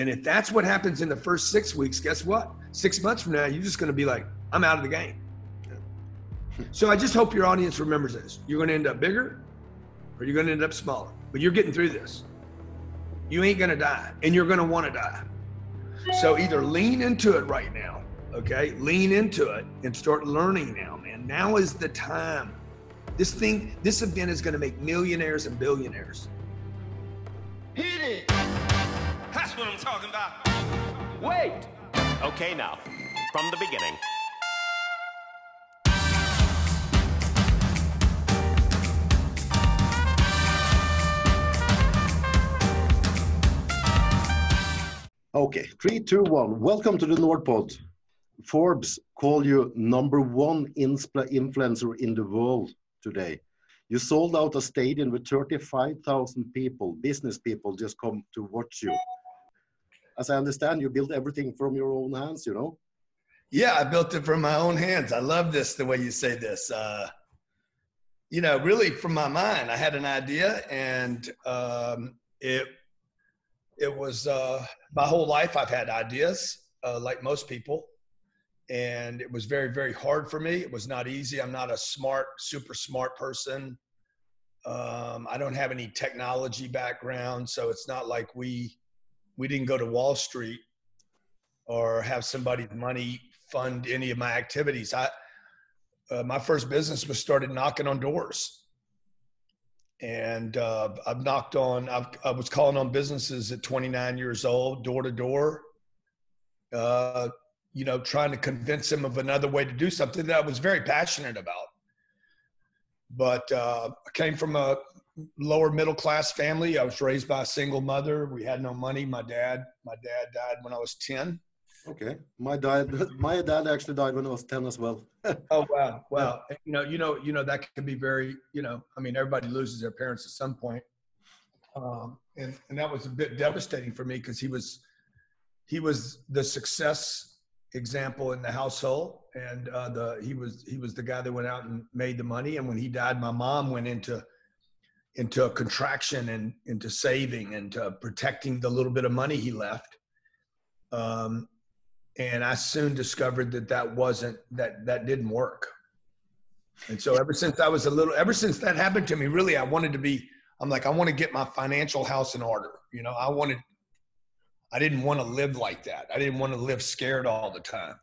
And if that's what happens in the first six weeks, guess what? Six months from now, you're just going to be like, I'm out of the game. Hmm. So I just hope your audience remembers this. You're going to end up bigger or you're going to end up smaller, but you're getting through this. You ain't going to die and you're going to want to die. So either lean into it right now, okay? Lean into it and start learning now, man. Now is the time. This thing, this event is going to make millionaires and billionaires. Hit it! That's what I'm talking about. Wait! Okay, now, from the beginning. Okay, three, two, one. Welcome to the Nordpod. Forbes call you number one influencer in the world today. You sold out a stadium with 35,000 people, business people just come to watch you. As I understand, you built everything from your own hands, you know? Yeah, I built it from my own hands. I love this, the way you say this. Uh, you know, really from my mind, I had an idea and um, it it was uh, my whole life I've had ideas, uh, like most people. And it was very, very hard for me. It was not easy. I'm not a smart, super smart person. Um, I don't have any technology background, so it's not like we we didn't go to Wall Street or have somebody's money fund any of my activities. I uh, my first business was started knocking on doors and uh, I've knocked on. I've, i was calling on businesses at 29 years old, door to door. Uh, you know, trying to convince them of another way to do something that I was very passionate about. But uh, I came from a lower middle class family. I was raised by a single mother. We had no money. My dad, my dad died when I was 10. Okay, my dad, my dad actually died when I was 10 as well. oh wow, wow. Yeah. You know, you know, you know that can be very, you know, I mean, everybody loses their parents at some point, um, and and that was a bit devastating for me because he was, he was the success example in the household, and uh, the he was he was the guy that went out and made the money, and when he died, my mom went into into a contraction and into saving and protecting the little bit of money he left. Um, and I soon discovered that that wasn't that that didn't work. And so ever since I was a little, ever since that happened to me, really, I wanted to be. I'm like, I want to get my financial house in order. You know, I wanted. I didn't want to live like that. I didn't want to live scared all the time.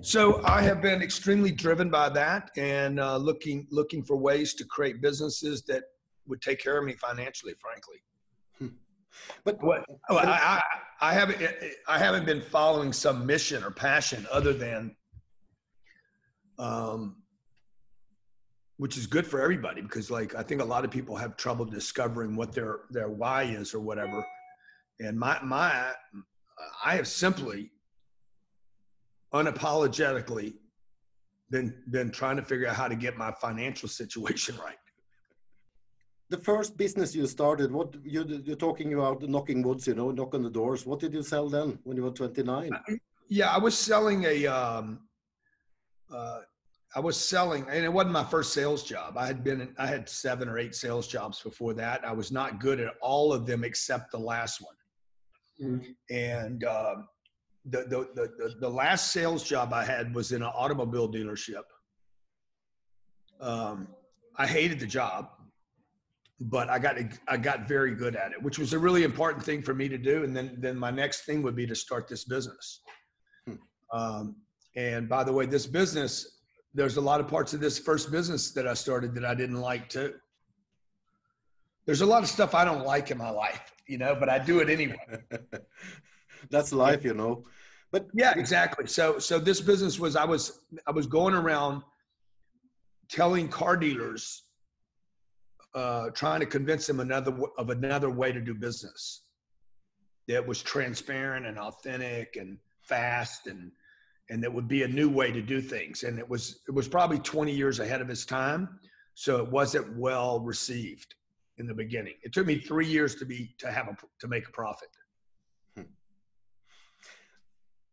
So I have been extremely driven by that and uh, looking looking for ways to create businesses that would take care of me financially. Frankly. But what oh, I, I, I haven't I haven't been following some mission or passion other than um which is good for everybody because like I think a lot of people have trouble discovering what their their why is or whatever. And my my I have simply unapologetically been been trying to figure out how to get my financial situation right the first business you started, what you, you're talking about knocking woods, you know, knock on the doors. What did you sell then when you were 29? Yeah, I was selling a, um, uh, I was selling, and it wasn't my first sales job. I had been, I had seven or eight sales jobs before that. I was not good at all of them except the last one. Mm-hmm. And um, the, the, the, the last sales job I had was in an automobile dealership. Um, I hated the job but I got I got very good at it, which was a really important thing for me to do. And then then my next thing would be to start this business. Hmm. Um, and by the way, this business, there's a lot of parts of this first business that I started that I didn't like too. There's a lot of stuff I don't like in my life, you know, but I do it anyway. That's life, you know. But yeah, exactly. So so this business was I was I was going around telling car dealers uh, trying to convince them another of another way to do business that was transparent and authentic and fast and and that would be a new way to do things. And it was it was probably 20 years ahead of its time so it wasn't well received in the beginning. It took me three years to be to have a to make a profit. Hmm.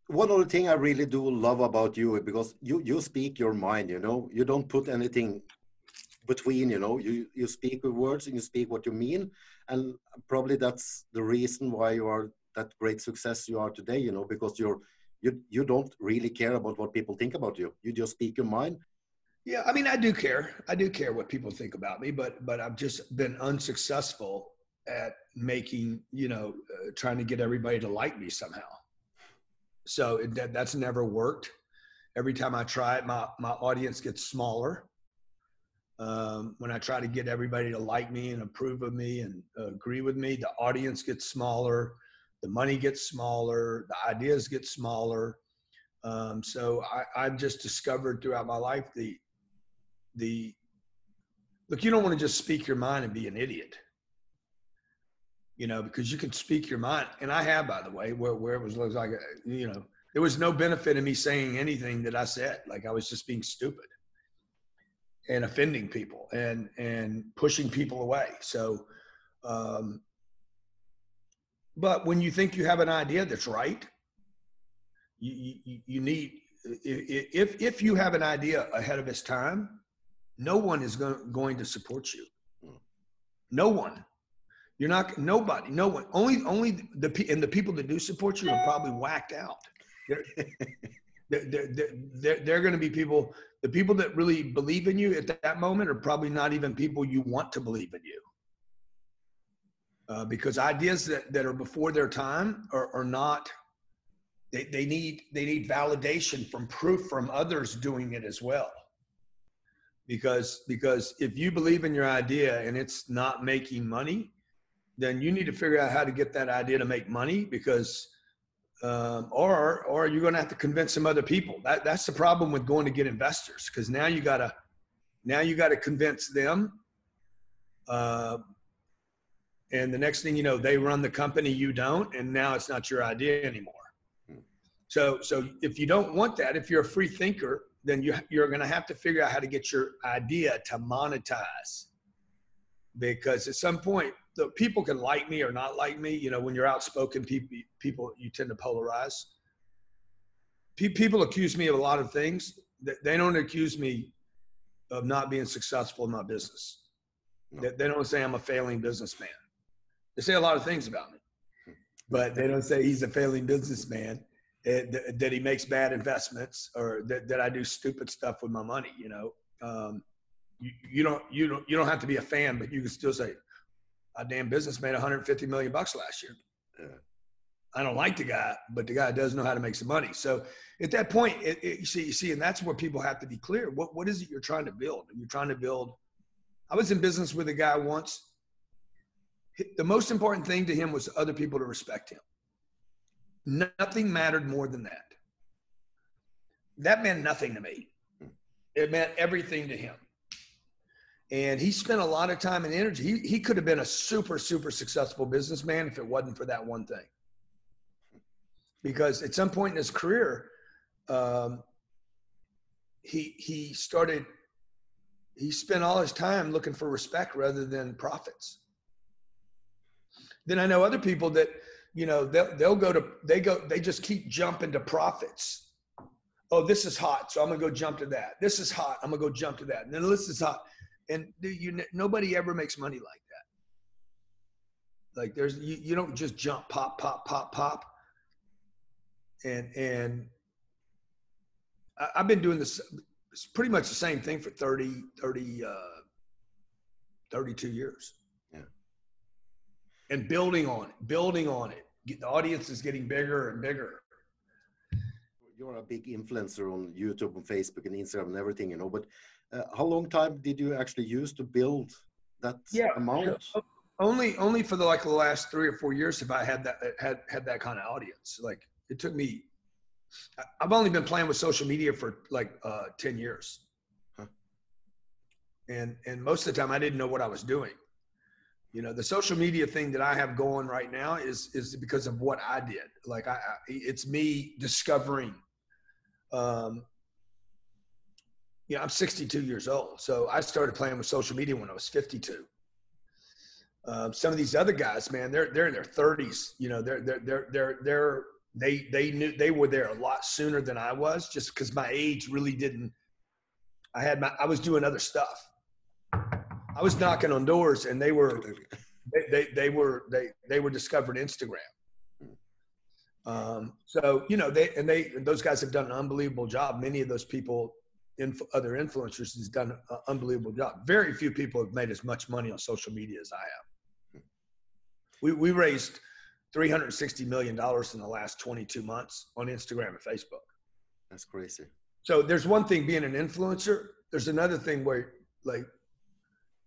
one other thing i really do love about you because you you speak your mind you know? You don't put anything between you know you you speak with words and you speak what you mean. And probably that's the reason why you are that great success you are today you know because you're you you don't really care about what people think about you. You just speak your mind. Yeah i mean i do care. I do care what people think about me but but i've just been unsuccessful at making you know uh, trying to get everybody to like me somehow. So it, that, that's never worked. Every time i try it my my audience gets smaller um, when I try to get everybody to like me and approve of me and uh, agree with me, the audience gets smaller, the money gets smaller, the ideas get smaller. Um, so I, I've just discovered throughout my life the the look. You don't want to just speak your mind and be an idiot, you know, because you can speak your mind, and I have, by the way, where where it was like, you know, there was no benefit in me saying anything that I said. Like I was just being stupid and offending people and and pushing people away. So, um, but when you think you have an idea that's right, you you, you need if if you have an idea ahead of its time, no one is going going to support you. No one. You're not nobody. No one. Only only the and the people that do support you are probably whacked out. They're, they're, they're, they're, they're going to be people the people that really believe in you at that moment are probably not even people you want to believe in you. Uh, because ideas that, that are before their time are, are not they, they need they need validation from proof from others doing it as well because because if you believe in your idea and it's not making money then you need to figure out how to get that idea to make money because um, or or you're going to have to convince some other people. That that's the problem with going to get investors because now you gotta now you got to convince them. Uh, and the next thing you know, they run the company, you don't, and now it's not your idea anymore. So so if you don't want that, if you're a free thinker, then you you're going to have to figure out how to get your idea to monetize. Because at some point, the people can like me or not like me. You know, when you're outspoken, people people you tend to polarize. People accuse me of a lot of things. They don't accuse me of not being successful in my business. No. They don't say I'm a failing businessman. They say a lot of things about me, but they don't say he's a failing businessman. Eh, that he makes bad investments or that, that I do stupid stuff with my money. You know, um, you, you don't you don't you don't have to be a fan, but you can still say damn business made 150 million bucks last year. Yeah. I don't like the guy, but the guy does know how to make some money. So at that point, it, it, you see, you see, and that's where people have to be clear. What what is it you're trying to build? You're trying to build. I was in business with a guy once. The most important thing to him was other people to respect him. Nothing mattered more than that. That meant nothing to me. Hmm. It meant everything to him and he spent a lot of time and energy. He, he could have been a super, super successful businessman if it wasn't for that one thing. Because at some point in his career, um, he he started he spent all his time looking for respect rather than profits. Then I know other people that you know they'll they'll go to they go they just keep jumping to profits. Oh, this is hot, so I'm gonna go jump to that. This is hot, I'm gonna go jump to that. And then this is hot and you nobody ever makes money like that. Like there's you, you don't just jump pop pop pop pop. And and I, have been doing this it's pretty much the same thing for 30 30 uh 32 years. Yeah. And building on it building on it. The audience is getting bigger and bigger you're a big influencer on youtube and facebook and instagram and everything you know but uh, how long time did you actually use to build that yeah, amount? Only, only for the like the last three or four years have I had that had had that kind of audience. Like it took me. I've only been playing with social media for like uh, ten years, huh. and and most of the time I didn't know what I was doing. You know, the social media thing that I have going right now is is because of what I did. Like I, I it's me discovering um, you know, I'm 62 years old. So I started playing with social media when I was 52. Um, some of these other guys, man, they're they're in their 30s. You know, they're they're they're they're they're they they knew they were there a lot sooner than I was, just because my age really didn't. I had my I was doing other stuff. I was knocking on doors, and they were they they, they were they they were discovering Instagram. Um, so you know they and they those guys have done an unbelievable job. Many of those people, inf- other influencers, has done an unbelievable job. Very few people have made as much money on social media as I have. We we raised three hundred sixty million dollars in the last twenty two months on Instagram and Facebook. That's crazy. So there's one thing being an influencer. There's another thing where like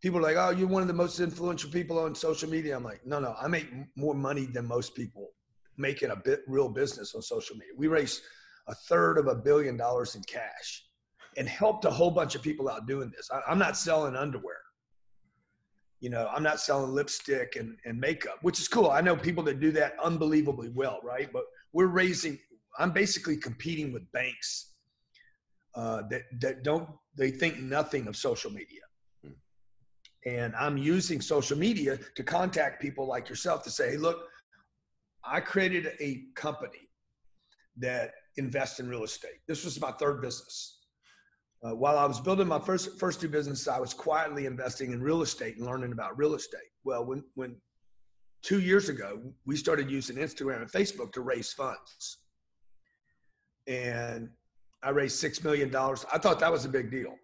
people are like, oh, you're one of the most influential people on social media. I'm like, no, no, I make more money than most people making a bit real business on social media. We raised a third of a billion dollars in cash and helped a whole bunch of people out doing this. I, I'm not selling underwear. You know, I'm not selling lipstick and, and makeup, which is cool. I know people that do that unbelievably well, right? But we're raising, I'm basically competing with banks uh, that, that don't, they think nothing of social media. And I'm using social media to contact people like yourself to say, hey, look, I created a company that invests in real estate. This was my third business. Uh, while I was building my first first two businesses, I was quietly investing in real estate and learning about real estate. Well, when when two years ago we started using Instagram and Facebook to raise funds, and I raised six million dollars. I thought that was a big deal.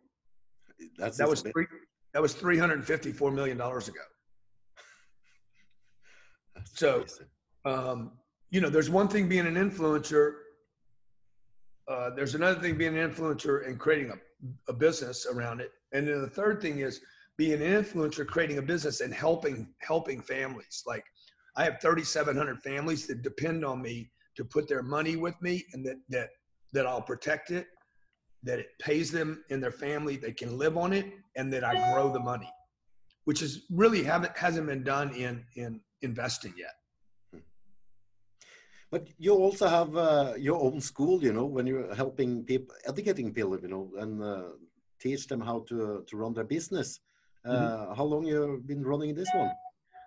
That's that was three, that was three hundred and fifty four million dollars ago. so um, you know, there's one thing being an influencer. Uh, there's another thing being an influencer and creating a, a business around it. And then the third thing is being an influencer, creating a business and helping, helping families. Like I have 3,700 families that depend on me to put their money with me and that, that, that I'll protect it, that it pays them in their family, they can live on it and that I grow the money, which is really haven't, hasn't been done in, in investing yet. But you also have uh, your own school, you know, when you're helping people, educating people, you know, and uh, teach them how to to run their business. Uh, mm -hmm. How long you've been running this one?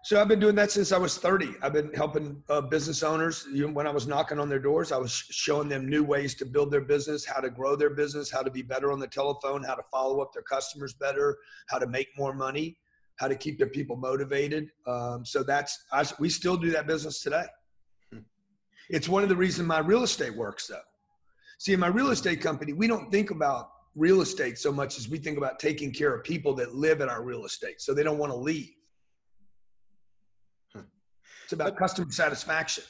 So I've been doing that since I was 30. I've been helping uh, business owners. You when I was knocking on their doors, I was showing them new ways to build their business, how to grow their business, how to be better on the telephone, how to follow up their customers better, how to make more money, how to keep their people motivated. Um, so that's I, we still do that business today. It's one of the reasons my real estate works though. See, in my real estate company, we don't think about real estate so much as we think about taking care of people that live in our real estate so they don't want to leave. It's about customer satisfaction.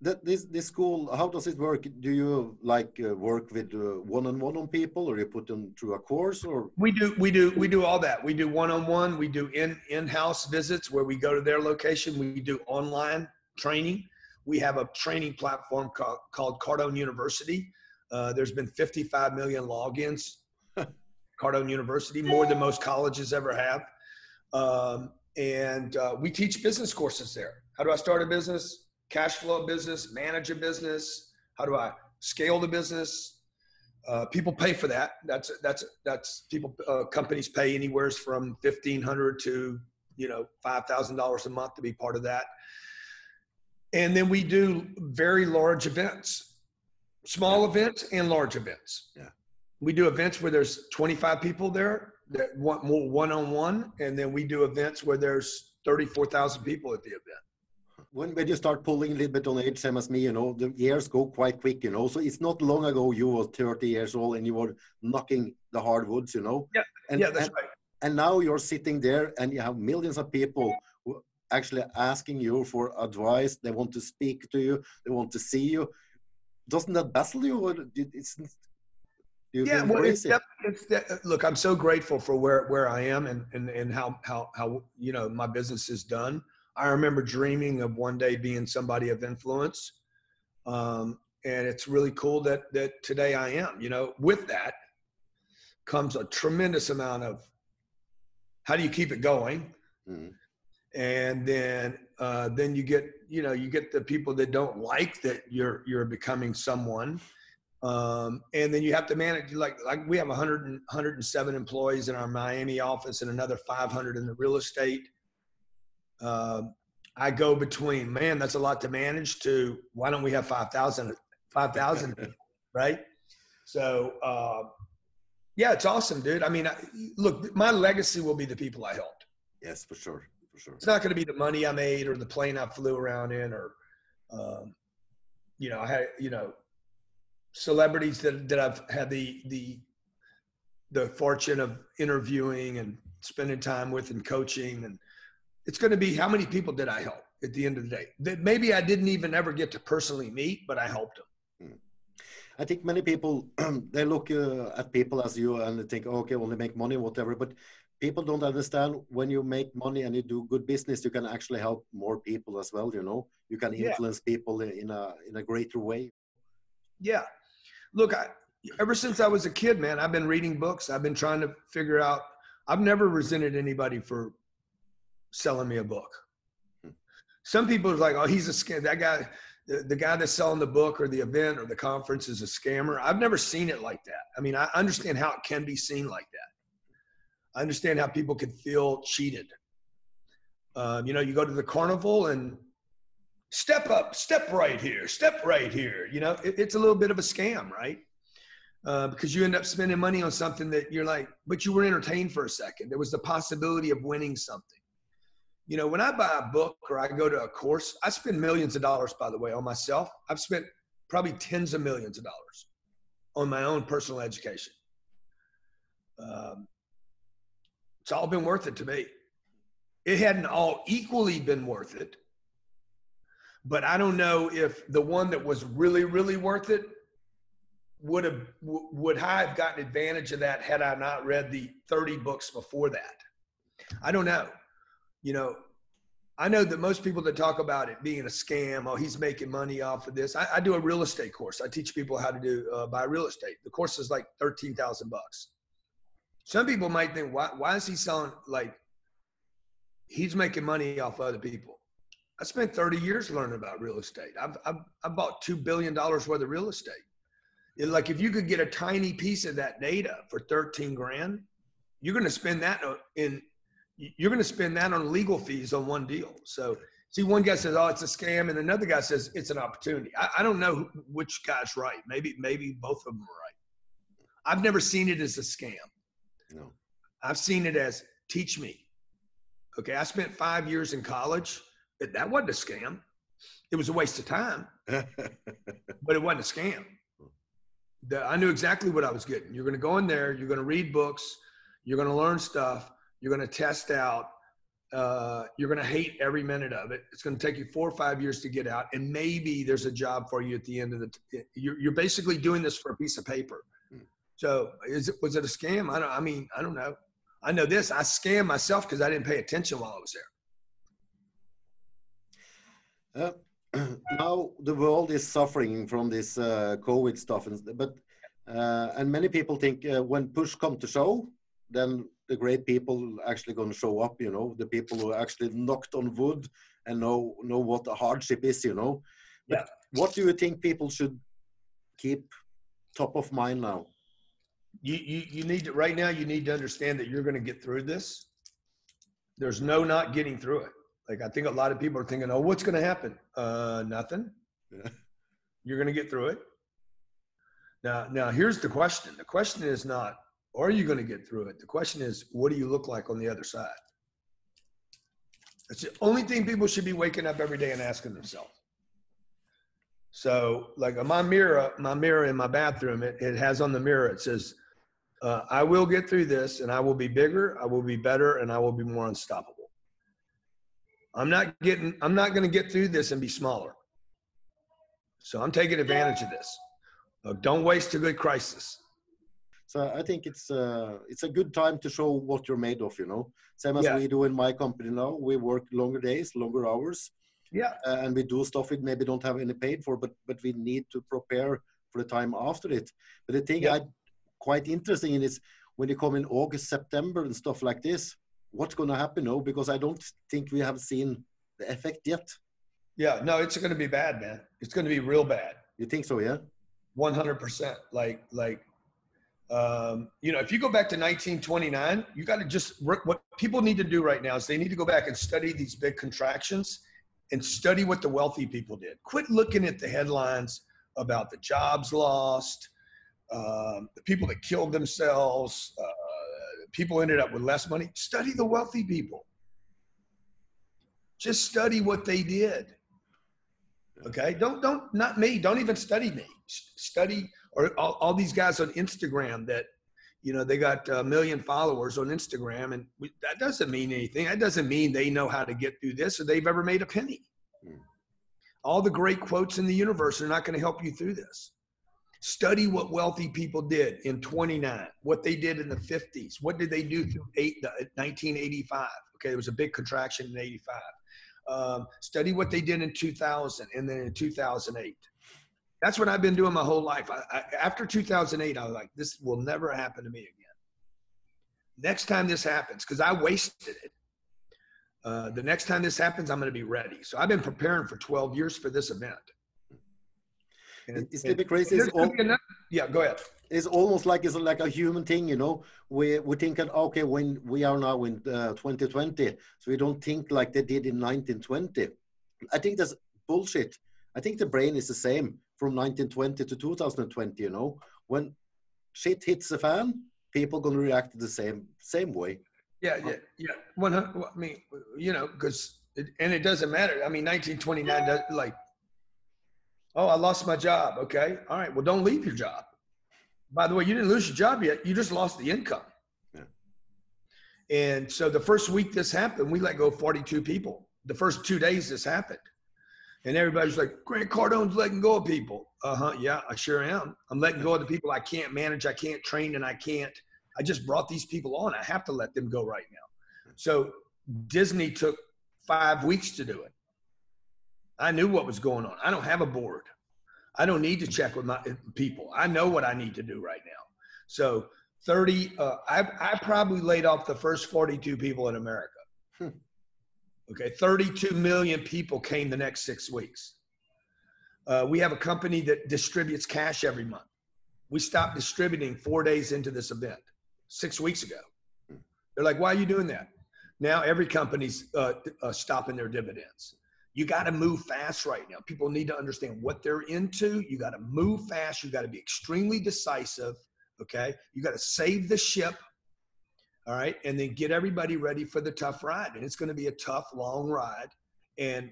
That this this school, how does it work? Do you like uh, work with one on one on people, or you put them through a course, or we do we do we do all that. We do one on one. We do in in house visits where we go to their location. We do online training we have a training platform called, called Cardone University. Uh, there's been 55 million logins. Cardone University, more than most colleges ever have. Um, and uh, we teach business courses there. How do I start a business? Cash flow business, manage a business. How do I scale the business? Uh, people pay for that. That's that's that's people. Uh, companies pay anywhere from fifteen hundred to you know five thousand dollars a month to be part of that. And then we do very large events, small events and large events. Yeah. We do events where there's 25 people there that want more one on one. And then we do events where there's 34,000 people at the event. When, when you start pulling a little bit on age, same as me, you know, the years go quite quick, you know. So it's not long ago you were 30 years old and you were knocking the hardwoods, you know. Yeah, and, yeah, that's and, right. And now you're sitting there and you have millions of people actually asking you for advice. They want to speak to you. They want to see you. Doesn't that baffle you? Or it's, yeah, well, it's, it? it's that, look, I'm so grateful for where, where I am and, and, and how, how, how, you know, my business is done. I remember dreaming of one day being somebody of influence. Um, and it's really cool that, that today I am, you know, with that comes a tremendous amount of how do you keep it going? Mm-hmm and then uh, then you get you know you get the people that don't like that you're you're becoming someone. Um, and then you have to manage like like we have 100 and, 107 employees in our miami office and another 500 in the real estate. Uh, i go between man that's a lot to manage to why don't we have 5000 5000 right? So uh, yeah it's awesome dude. I mean I, look my legacy will be the people i helped. Yes for sure for sure. It's not going to be the money I made or the plane I flew around in or, um, you know, I had, you know, celebrities that, that I've had the, the, the fortune of interviewing and spending time with and coaching. And it's going to be how many people did I help at the end of the day that maybe I didn't even ever get to personally meet, but I helped them. I think many people they look uh, at people as you and they think, oh, okay, only make money, whatever. But people don't understand when you make money and you do good business, you can actually help more people as well. You know, you can influence yeah. people in a in a greater way. Yeah, look, I, ever since I was a kid, man, I've been reading books. I've been trying to figure out. I've never resented anybody for selling me a book. Hmm. Some people are like, "Oh, he's a scam." That guy, the, the guy that's selling the book or the event or the conference is a scammer. I've never seen it like that. I mean, I understand how it can be seen like that. I understand how people can feel cheated. Um, you know, you go to the carnival and step up, step right here, step right here. You know, it, it's a little bit of a scam, right? Uh, because you end up spending money on something that you're like, but you were entertained for a second. There was the possibility of winning something. You know, when I buy a book or I go to a course, I spend millions of dollars, by the way, on myself. I've spent probably tens of millions of dollars on my own personal education. Um, it's all been worth it to me. It hadn't all equally been worth it, but I don't know if the one that was really, really worth it would have would I have gotten advantage of that had I not read the 30 books before that? I don't know. You know, I know that most people that talk about it being a scam, oh, he's making money off of this. I, I do a real estate course. I teach people how to do uh, buy real estate. The course is like thirteen thousand bucks. Some people might think, why, why is he selling like he's making money off other people? I spent 30 years learning about real estate. I've, I've, I bought $2 billion worth of real estate like if you could get a tiny piece of that data for 13 grand, you're going to spend that in, you're going to spend that on legal fees on one deal. So see, one guy says, "Oh, it's a scam," and another guy says it's an opportunity. I, I don't know which guy's right. Maybe, maybe both of them are right. I've never seen it as a scam. No, I've seen it as teach me. Okay, I spent five years in college. That wasn't a scam. It was a waste of time, but it wasn't a scam that I knew exactly what I was getting. You're going to go in there, you're going to read books, you're going to learn stuff, you're going to test out, uh, you're going to hate every minute of it. It's going to take you four or five years to get out, and maybe there's a job for you at the end of the. T- you're, you're basically doing this for a piece of paper. So, is it was it a scam? I don't. I mean, I don't know. I know this. I scammed myself because I didn't pay attention while I was there. Uh, now the world is suffering from this uh, COVID stuff, and, but uh, and many people think uh, when push come to show, then the great people actually going to show up. You know, the people who actually knocked on wood and know know what the hardship is. You know, but yeah. what do you think people should keep top of mind now? You, you you need to right now. You need to understand that you're going to get through this. There's no not getting through it. Like I think a lot of people are thinking, "Oh, what's going to happen? Uh, nothing. Yeah. You're going to get through it." Now, now here's the question. The question is not, "Are you going to get through it?" The question is, "What do you look like on the other side?" That's the only thing people should be waking up every day and asking themselves. So, like my mirror, my mirror in my bathroom, it, it has on the mirror, it says, uh, I will get through this and I will be bigger, I will be better, and I will be more unstoppable. I'm not getting, I'm not going to get through this and be smaller. So I'm taking advantage of this. Uh, don't waste a good crisis. So I think it's uh, it's a good time to show what you're made of, you know. Same as yeah. we do in my company now. We work longer days, longer hours. Yeah. Uh, and we do stuff we maybe don't have any paid for, but but we need to prepare for the time after it. But the thing yeah. I quite interesting in is when they come in August, September, and stuff like this what's going to happen now because I don't think we have seen the effect yet. Yeah, no, it's going to be bad, man. It's going to be real bad. You think so? Yeah. One hundred percent. Like, like, um, you know, if you go back to 1929, you got to just what people need to do right now is they need to go back and study these big contractions and study what the wealthy people did. Quit looking at the headlines about the jobs lost, um, the people that killed themselves. Uh, people ended up with less money. Study the wealthy people. Just study what they did. Okay, don't don't not me. Don't even study me. Study or all, all these guys on Instagram that you know they got a million followers on Instagram, and we, that doesn't mean anything. That doesn't mean they know how to get through this or they've ever made a penny. Hmm. All the great quotes in the universe are not going to help you through this. Study what wealthy people did in 29, what they did in the 50s, what did they do through eight, the, 1985. Okay, there was a big contraction in 85. Um, study what they did in 2000 and then in 2008. That's what I've been doing my whole life. I, I, after 2008, I was like, this will never happen to me again. Next time this happens, because I wasted it. Uh, the next time this happens, I'm going to be ready. So I've been preparing for 12 years for this event. And- It's a little bit crazy. It's, gonna al- be another- yeah, go ahead. it's almost like it's like a human thing, you know. We we thinking, okay, when we are now in uh, 2020, so we don't think like they did in 1920. I think that's bullshit. I think the brain is the same from 1920 to 2020. You know, when shit hits the fan, people gonna react the same same way. Yeah, yeah, yeah. One hundred. I mean, you know, because and it doesn't matter. I mean, 1929 does like. Oh, I lost my job. Okay, all right. Well, don't leave your job. By the way, you didn't lose your job yet. You just lost the income. Yeah. And so the first week this happened, we let go of 42 people. The first two days this happened. And everybody's like, Grant Cardone's letting go of people. Uh huh. Yeah, I sure am. I'm letting go of the people I can't manage, I can't train, and I can't. I just brought these people on. I have to let them go right now. So Disney took five weeks to do it. I knew what was going on. I don't have a board. I don't need to check with my people. I know what I need to do right now. So 30, uh, I, I probably laid off the first 42 people in America. Hmm. Okay, 32 million people came the next six weeks. Uh, we have a company that distributes cash every month. We stopped distributing four days into this event, six weeks ago. They're like, why are you doing that? Now every company's uh, uh, stopping their dividends. You got to move fast right now. People need to understand what they're into. You got to move fast. You got to be extremely decisive. Okay. You got to save the ship. All right. And then get everybody ready for the tough ride. And it's going to be a tough, long ride. And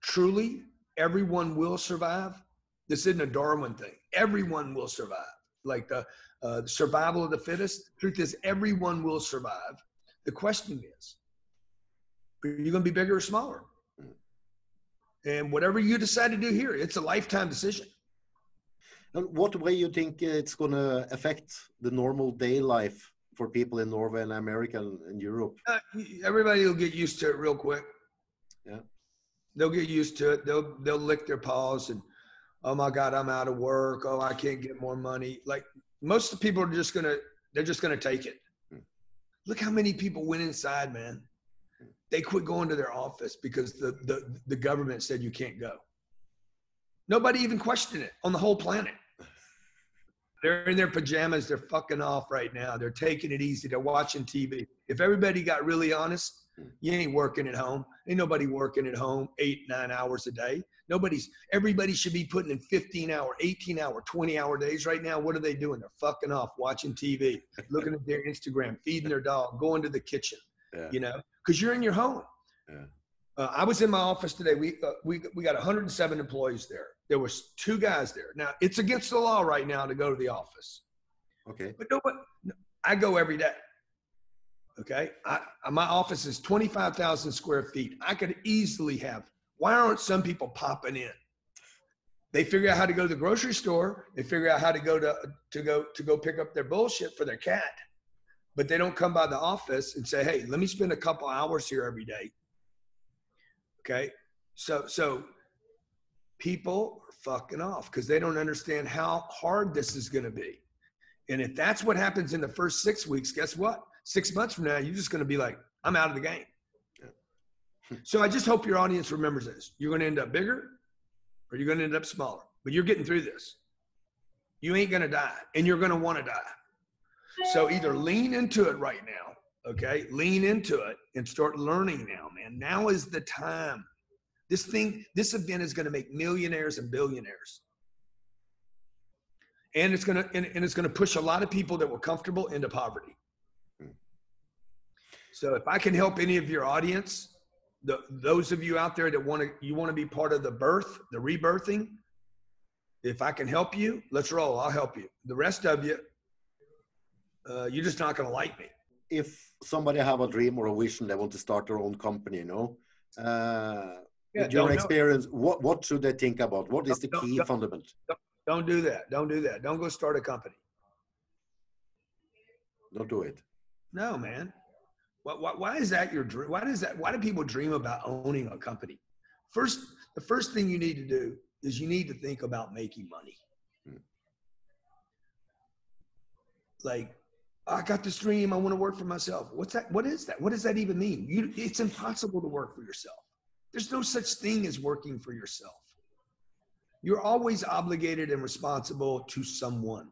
truly, everyone will survive. This isn't a Darwin thing. Everyone will survive. Like the uh, survival of the fittest. Truth is, everyone will survive. The question is, are you going to be bigger or smaller? And whatever you decide to do here, it's a lifetime decision. And what way you think it's gonna affect the normal day life for people in Norway and America and, and Europe? Uh, everybody will get used to it real quick. Yeah. They'll get used to it. They'll they'll lick their paws and, oh my God, I'm out of work. Oh, I can't get more money. Like most of the people are just gonna they're just gonna take it. Hmm. Look how many people went inside, man. They quit going to their office because the the, the government said you can't go. Nobody even questioned it on the whole planet. They're in their pajamas. They're fucking off right now. They're taking it easy. They're watching TV. If everybody got really honest, you ain't working at home. Ain't nobody working at home eight, nine hours a day. Nobody's, everybody should be putting in 15 hour, 18 hour, 20 hour days right now. What are they doing? They're fucking off, watching TV, looking at their Instagram, feeding their dog, going to the kitchen, Yeah. you know, because you're in your home. Yeah. Uh, I was in my office today. We, uh, we, we got 107 employees there. There was two guys there. Now it's against the law right now to go to the office. Okay. But no, but I go every day. Okay, I, my office is twenty five thousand square feet. I could easily have. Why aren't some people popping in? They figure out how to go to the grocery store. They figure out how to go to to go to go pick up their bullshit for their cat, but they don't come by the office and say, "Hey, let me spend a couple hours here every day." Okay, so so people are fucking off because they don't understand how hard this is going to be. And if that's what happens in the first six weeks, guess what? Six months from now, you're just going to be like, I'm out of the game. So I just hope your audience remembers this. You're going to end up bigger or you're going to end up smaller, but you're getting through this. You ain't going to die and you're going to want to die. So either lean into it right now, okay? Lean into it and start learning now, man. Now is the time. This thing, this event is going to make millionaires and billionaires and it's gonna and, and it's gonna push a lot of people that were comfortable into poverty. Hmm. So if I can help any of your audience the those of you out there that want to you want to be part of the birth, the rebirthing, if I can help you, let's roll. I'll help you. The rest of you, uh, you're just not going to like me. If somebody have a dream or a vision, they want to start their own company, you know. Uh, Yeah, with your don't- experience, what what should they think about? What is the Don't- key don't- fundament? Don't do that. Don't do that. Don't go start a company. Don't do it. No, man. Why, why, why is that your dream? Why does that? Why do people dream about owning a company? First, the first thing you need to do is you need to think about making money. Hmm. Like, I got this dream. I want to work for myself. What's that? What is that? What does that even mean? You, it's impossible to work for yourself. There's no such thing as working for yourself. You're always obligated and responsible to someone.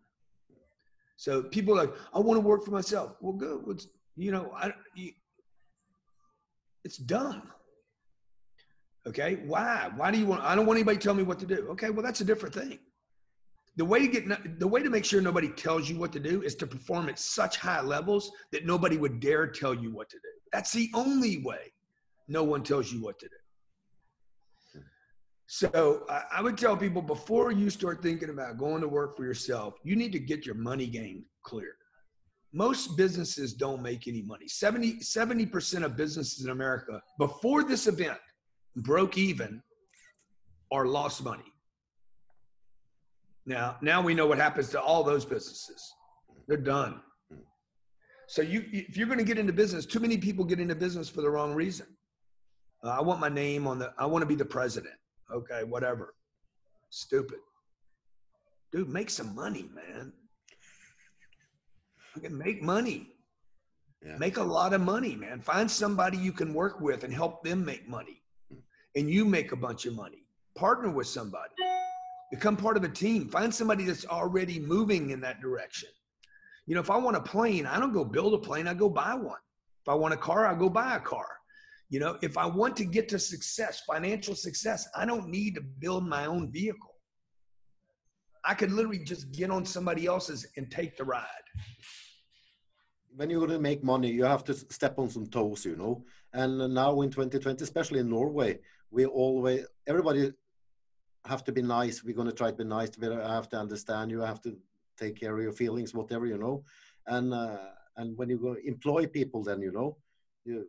So people are like, I want to work for myself. Well, good. What's you know, I you, it's dumb. Okay, why? Why do you want? I don't want anybody to tell me what to do. Okay, well that's a different thing. The way to get the way to make sure nobody tells you what to do is to perform at such high levels that nobody would dare tell you what to do. That's the only way. No one tells you what to do. So I, would tell people before you start thinking about going to work for yourself, you need to get your money game clear. Most businesses don't make any money. 70, 70% of businesses in America before this event broke even or lost money. Now, now we know what happens to all those businesses. They're done. So you, if you're going to get into business, too many people get into business for the wrong reason. Uh, I want my name on the. I want to be the president. Okay, whatever. Stupid. Dude, make some money, man. You can make money. Yeah. Make a lot of money, man. Find somebody you can work with and help them make money. And you make a bunch of money. Partner with somebody. Become part of a team. Find somebody that's already moving in that direction. You know, if I want a plane, I don't go build a plane, I go buy one. If I want a car, I go buy a car. You know, if I want to get to success, financial success, I don't need to build my own vehicle. I could literally just get on somebody else's and take the ride. when you're going to make money, you have to step on some toes, you know. And uh, now in 2020, especially in Norway, we always everybody have to be nice. We're going to try to be nice. We have to understand you. Have to take care of your feelings, whatever you know. And uh, and when you go employ people, then you know, you,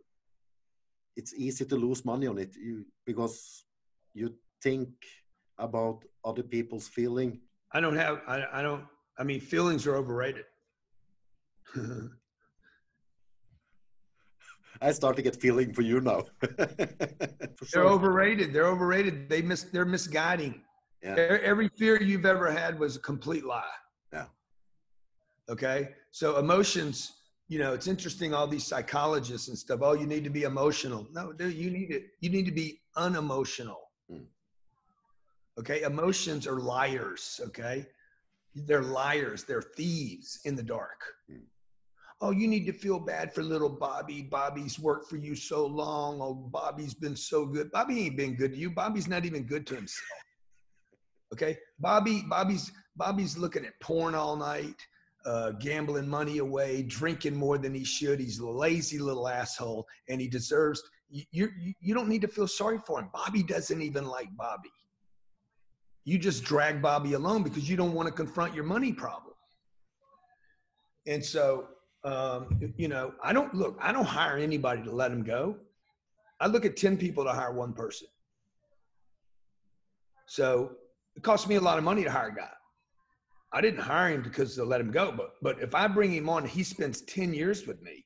it's easy to lose money on it. You because you think about other people's feeling. I don't have, I, I don't, I mean, feelings are overrated. I start to get feeling for you now. For They're overrated. They're overrated. They miss. They're misguiding. Yeah. Every fear you've ever had was a complete lie. Yeah. Okay. So emotions. You know, it's interesting. All these psychologists and stuff. Oh, you need to be emotional. No, dude, you need it. You need to be unemotional. Mm. Okay. Emotions are liars. Okay. They're liars. They're thieves in the dark. Mm. Oh, you need to feel bad for little Bobby. Bobby's worked for you so long. Oh, Bobby's been so good. Bobby ain't been good to you. Bobby's not even good to himself. Okay, Bobby, Bobby's Bobby's looking at porn all night, uh, gambling money away, drinking more than he should. He's a lazy little asshole, and he deserves. You you, you don't need to feel sorry for him. Bobby doesn't even like Bobby. You just drag Bobby along because you don't want to confront your money problem. And so, um, you know, I don't look. I don't hire anybody to let him go. I look at ten people to hire one person. So it costs me a lot of money to hire a guy. I didn't hire him because to let him go, but but if I bring him on, he spends 10 years with me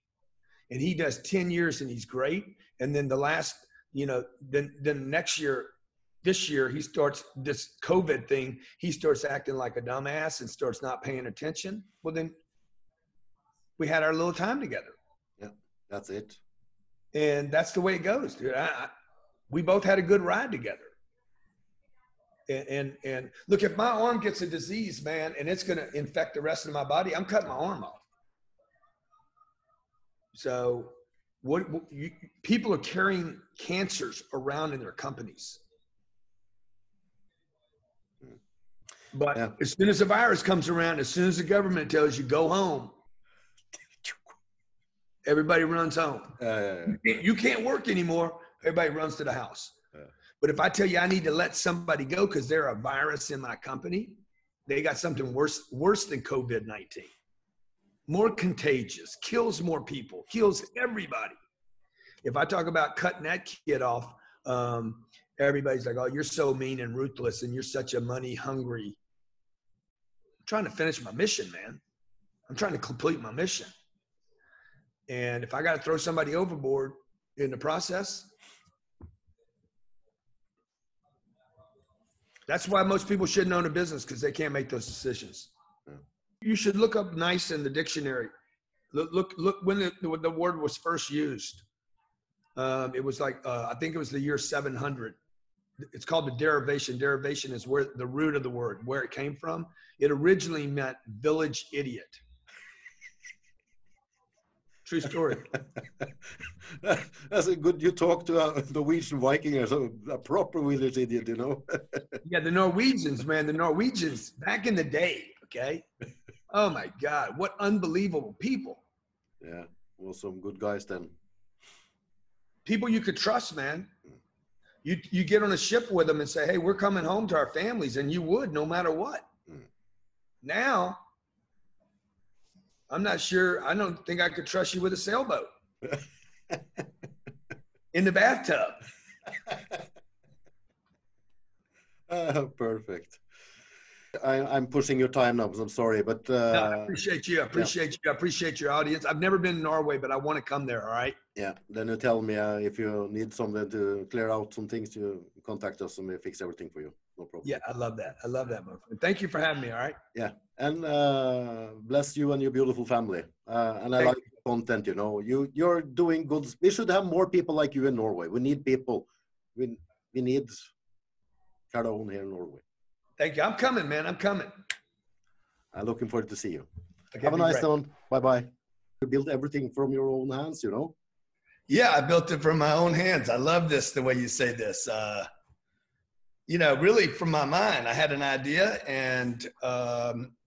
and he does 10 years and he's great. And then the last, you know, then then next year, this year, he starts this COVID thing, he starts acting like a dumbass and starts not paying attention. Well, then we had our little time together. Yeah, that's it. And that's the way it goes, dude. I, I, we both had a good ride together. And, and and look, if my arm gets a disease, man, and it's going to infect the rest of my body, I'm cutting my arm off. So, what, what you, people are carrying cancers around in their companies. Hmm. But Yeah. as soon as the virus comes around, as soon as the government tells you go home, everybody runs home Uh, you can't work anymore. Everybody runs to the house. But if I tell you I need to let somebody go because they're a virus in my company, they got something worse worse than COVID nineteen, more contagious, kills more people, kills everybody. If I talk about cutting that kid off, um, everybody's like, "Oh, you're so mean and ruthless, and you're such a money hungry." I'm trying to finish my mission, man. I'm trying to complete my mission. And if I got to throw somebody overboard in the process, that's why most people shouldn't own a business because they can't make those decisions. You should look up nice in the dictionary. Look, look, look when the, when the word was first used. Um, it was like, uh, I think it was the year 700. It's called the derivation. Derivation is where the root of the word, where it came from. It originally meant village idiot. True story. That's a good. You talk to a Norwegian Viking as a, a proper village idiot, you know. Yeah, the Norwegians, man, the Norwegians back in the day, okay? Oh my God, what unbelievable people. yeah, well, some good guys then. People you could trust, man. You you get on a ship with them and say, "Hey, we're coming home to our families," and you would no matter what. Mm. Now, I'm not sure. I don't think I could trust you with a sailboat in the bathtub. Uh, perfect. I, I'm pushing your time now, I'm sorry, but No, I uh, appreciate you. I appreciate you. I appreciate your audience. I've never been to Norway, but I want to come there. All right. yeah. Then you tell me uh, if you need something to clear out some things, you contact us and we fix everything for you. No problem. Yeah, I love that. I love that, my friend. Thank you for having me. All right. Yeah, and uh, bless you and your beautiful family. Uh, and I Thank like the content. You know, you you're doing good. We should have more people like you in Norway. We need people. We we need Cardone here in Norway. Thank you. I'm coming, man. I'm coming. I'm looking forward to see you. Okay, have a nice great. one. Bye bye. You build everything from your own hands. You know. Yeah, I built it from my own hands. I love this the way you say this. Uh, you know, really from my mind, I had an idea and um,